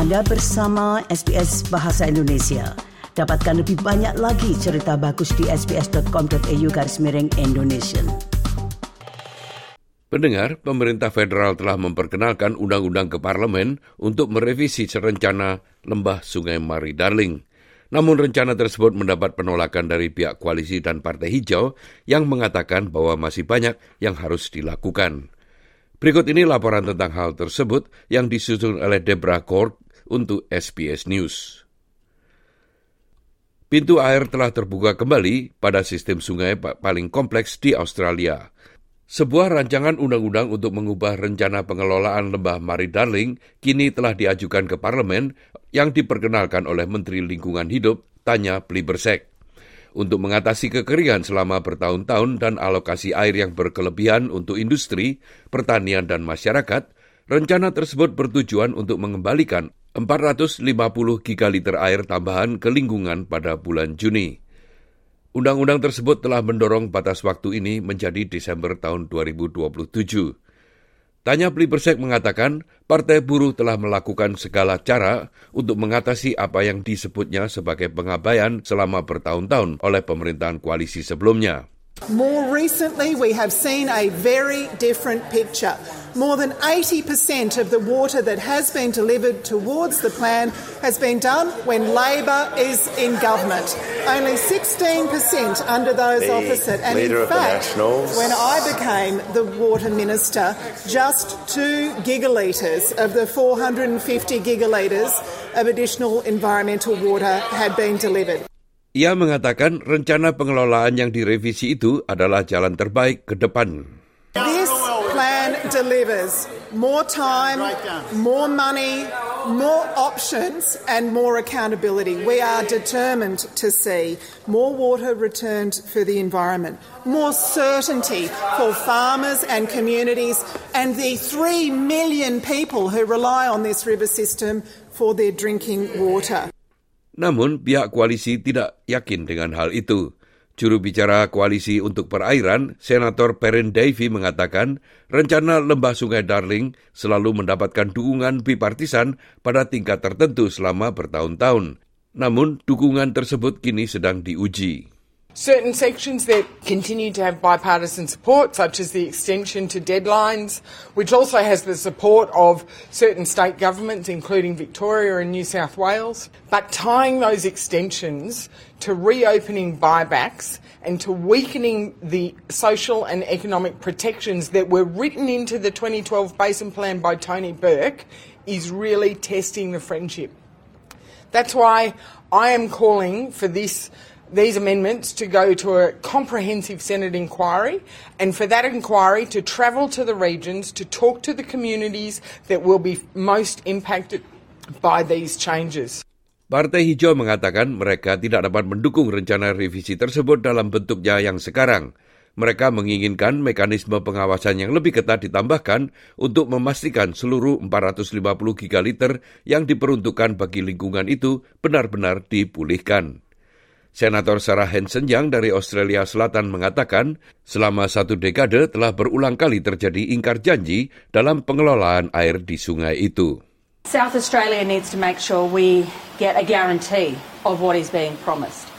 Anda bersama SBS Bahasa Indonesia. Dapatkan lebih banyak lagi cerita bagus di sbs.com.au garis miring Indonesia. Pendengar, pemerintah federal telah memperkenalkan undang-undang ke parlemen untuk merevisi rencana lembah Sungai Mari Darling. Namun rencana tersebut mendapat penolakan dari pihak koalisi dan Partai Hijau yang mengatakan bahwa masih banyak yang harus dilakukan. Berikut ini laporan tentang hal tersebut yang disusun oleh Debra Cork untuk SBS News. Pintu air telah terbuka kembali pada sistem sungai paling kompleks di Australia. Sebuah rancangan undang-undang untuk mengubah rencana pengelolaan lembah Mari Darling kini telah diajukan ke parlemen yang diperkenalkan oleh Menteri Lingkungan Hidup, Tanya Plibersek. Untuk mengatasi kekeringan selama bertahun-tahun dan alokasi air yang berkelebihan untuk industri, pertanian, dan masyarakat, rencana tersebut bertujuan untuk mengembalikan 450 gigaliter air tambahan ke lingkungan pada bulan Juni. Undang-undang tersebut telah mendorong batas waktu ini menjadi Desember tahun 2027. Tanya Plibersek mengatakan Partai Buruh telah melakukan segala cara untuk mengatasi apa yang disebutnya sebagai pengabaian selama bertahun-tahun oleh pemerintahan koalisi sebelumnya. More recently, we have seen a very different picture. More than 80% of the water that has been delivered towards the plan has been done when Labor is in government. Only 16% under those the opposite. And in fact, when I became the water minister, just two gigalitres of the 450 gigalitres of additional environmental water had been delivered. Ia mengatakan rencana pengelolaan yang direvisi itu adalah jalan terbaik ke depan. This plan delivers more time, more money, more options and more accountability. We are determined to see more water returned for the environment, more certainty for farmers and communities and the 3 million people who rely on this river system for their drinking water. Namun pihak koalisi tidak yakin dengan hal itu. Juru bicara koalisi untuk perairan, Senator Perrin Davy mengatakan rencana lembah sungai Darling selalu mendapatkan dukungan bipartisan pada tingkat tertentu selama bertahun-tahun. Namun dukungan tersebut kini sedang diuji. Certain sections that continue to have bipartisan support, such as the extension to deadlines, which also has the support of certain state governments, including Victoria and New South Wales. But tying those extensions to reopening buybacks and to weakening the social and economic protections that were written into the 2012 Basin Plan by Tony Burke is really testing the friendship. That's why I am calling for this these amendments to go to a comprehensive Senate inquiry and for that inquiry to travel to the regions to talk to the communities that will be most impacted by these changes. Partai Hijau mengatakan mereka tidak dapat mendukung rencana revisi tersebut dalam bentuknya yang sekarang. Mereka menginginkan mekanisme pengawasan yang lebih ketat ditambahkan untuk memastikan seluruh 450 gigaliter yang diperuntukkan bagi lingkungan itu benar-benar dipulihkan. Senator Sarah Hansen yang dari Australia Selatan mengatakan selama satu dekade telah berulang kali terjadi ingkar janji dalam pengelolaan air di sungai itu. South Australia needs to make sure we get a guarantee of what is being promised.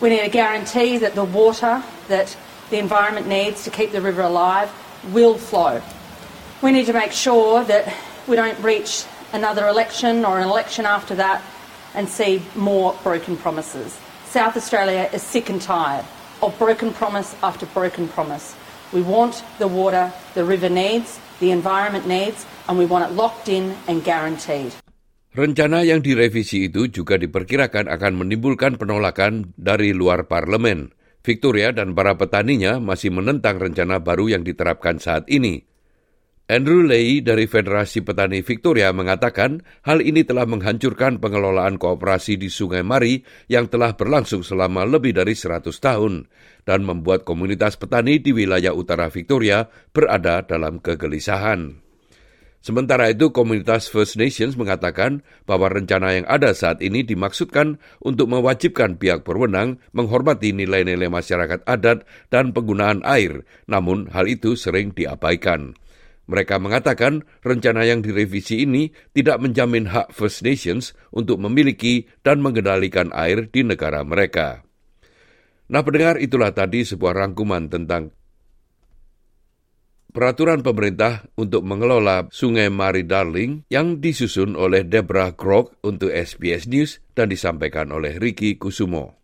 We need a guarantee that the water that the environment needs to keep the river alive will flow. We need to make sure that we don't reach another election or an election after that and see more broken promises. South Australia is sick and tired of broken promise after broken promise. We want the water the river needs, the environment needs, and we want it locked in and guaranteed. Rencana yang direvisi itu juga diperkirakan akan menimbulkan penolakan dari luar parlemen. Victoria dan para petaninya masih menentang rencana baru yang diterapkan saat ini. Andrew Lay dari Federasi Petani Victoria mengatakan hal ini telah menghancurkan pengelolaan kooperasi di Sungai Mari yang telah berlangsung selama lebih dari 100 tahun dan membuat komunitas petani di wilayah utara Victoria berada dalam kegelisahan. Sementara itu, komunitas First Nations mengatakan bahwa rencana yang ada saat ini dimaksudkan untuk mewajibkan pihak berwenang menghormati nilai-nilai masyarakat adat dan penggunaan air, namun hal itu sering diabaikan. Mereka mengatakan rencana yang direvisi ini tidak menjamin hak First Nations untuk memiliki dan mengendalikan air di negara mereka. Nah, pendengar itulah tadi sebuah rangkuman tentang peraturan pemerintah untuk mengelola Sungai Mari Darling yang disusun oleh Deborah Krog untuk SBS News dan disampaikan oleh Ricky Kusumo.